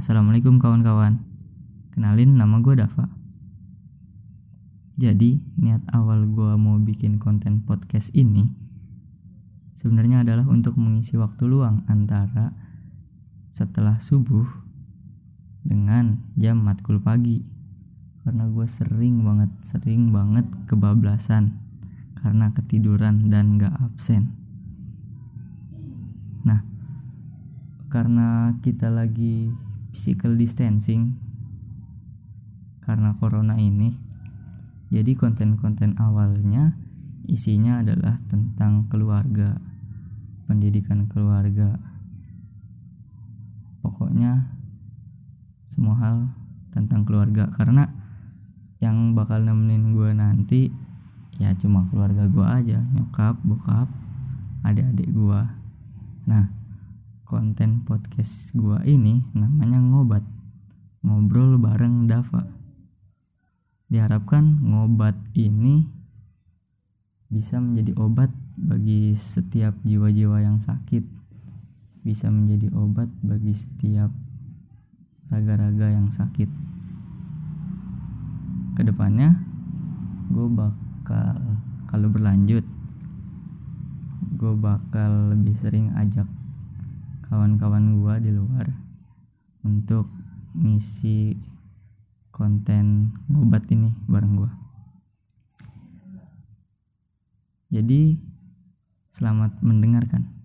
Assalamualaikum kawan-kawan. Kenalin nama gue Dava. Jadi niat awal gue mau bikin konten podcast ini Sebenarnya adalah untuk mengisi waktu luang antara setelah subuh dengan jam matkul pagi. Karena gue sering banget, sering banget kebablasan Karena ketiduran dan gak absen. Nah karena kita lagi physical distancing karena corona ini. Jadi konten-konten awalnya isinya adalah tentang keluarga pendidikan keluarga. Pokoknya semua hal tentang keluarga. Karena yang bakal nemenin gue nanti ya cuma keluarga gue aja nyokap bokap adik-adik gue nah konten podcast gua ini namanya ngobat. Ngobrol bareng Dava. Diharapkan ngobat ini bisa menjadi obat bagi setiap jiwa-jiwa yang sakit. Bisa menjadi obat bagi setiap raga-raga yang sakit. Ke depannya gue bakal kalau berlanjut gue bakal lebih sering ajak kawan-kawan gua di luar untuk ngisi konten ngobat ini bareng gua. Jadi selamat mendengarkan